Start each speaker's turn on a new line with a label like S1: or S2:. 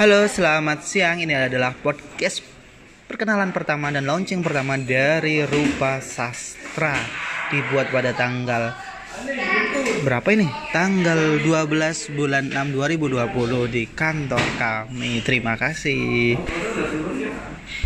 S1: Halo, selamat siang. Ini adalah podcast perkenalan pertama dan launching pertama dari Rupa Sastra. Dibuat pada tanggal berapa ini? Tanggal 12 bulan 6 2020 di kantor kami. Terima kasih.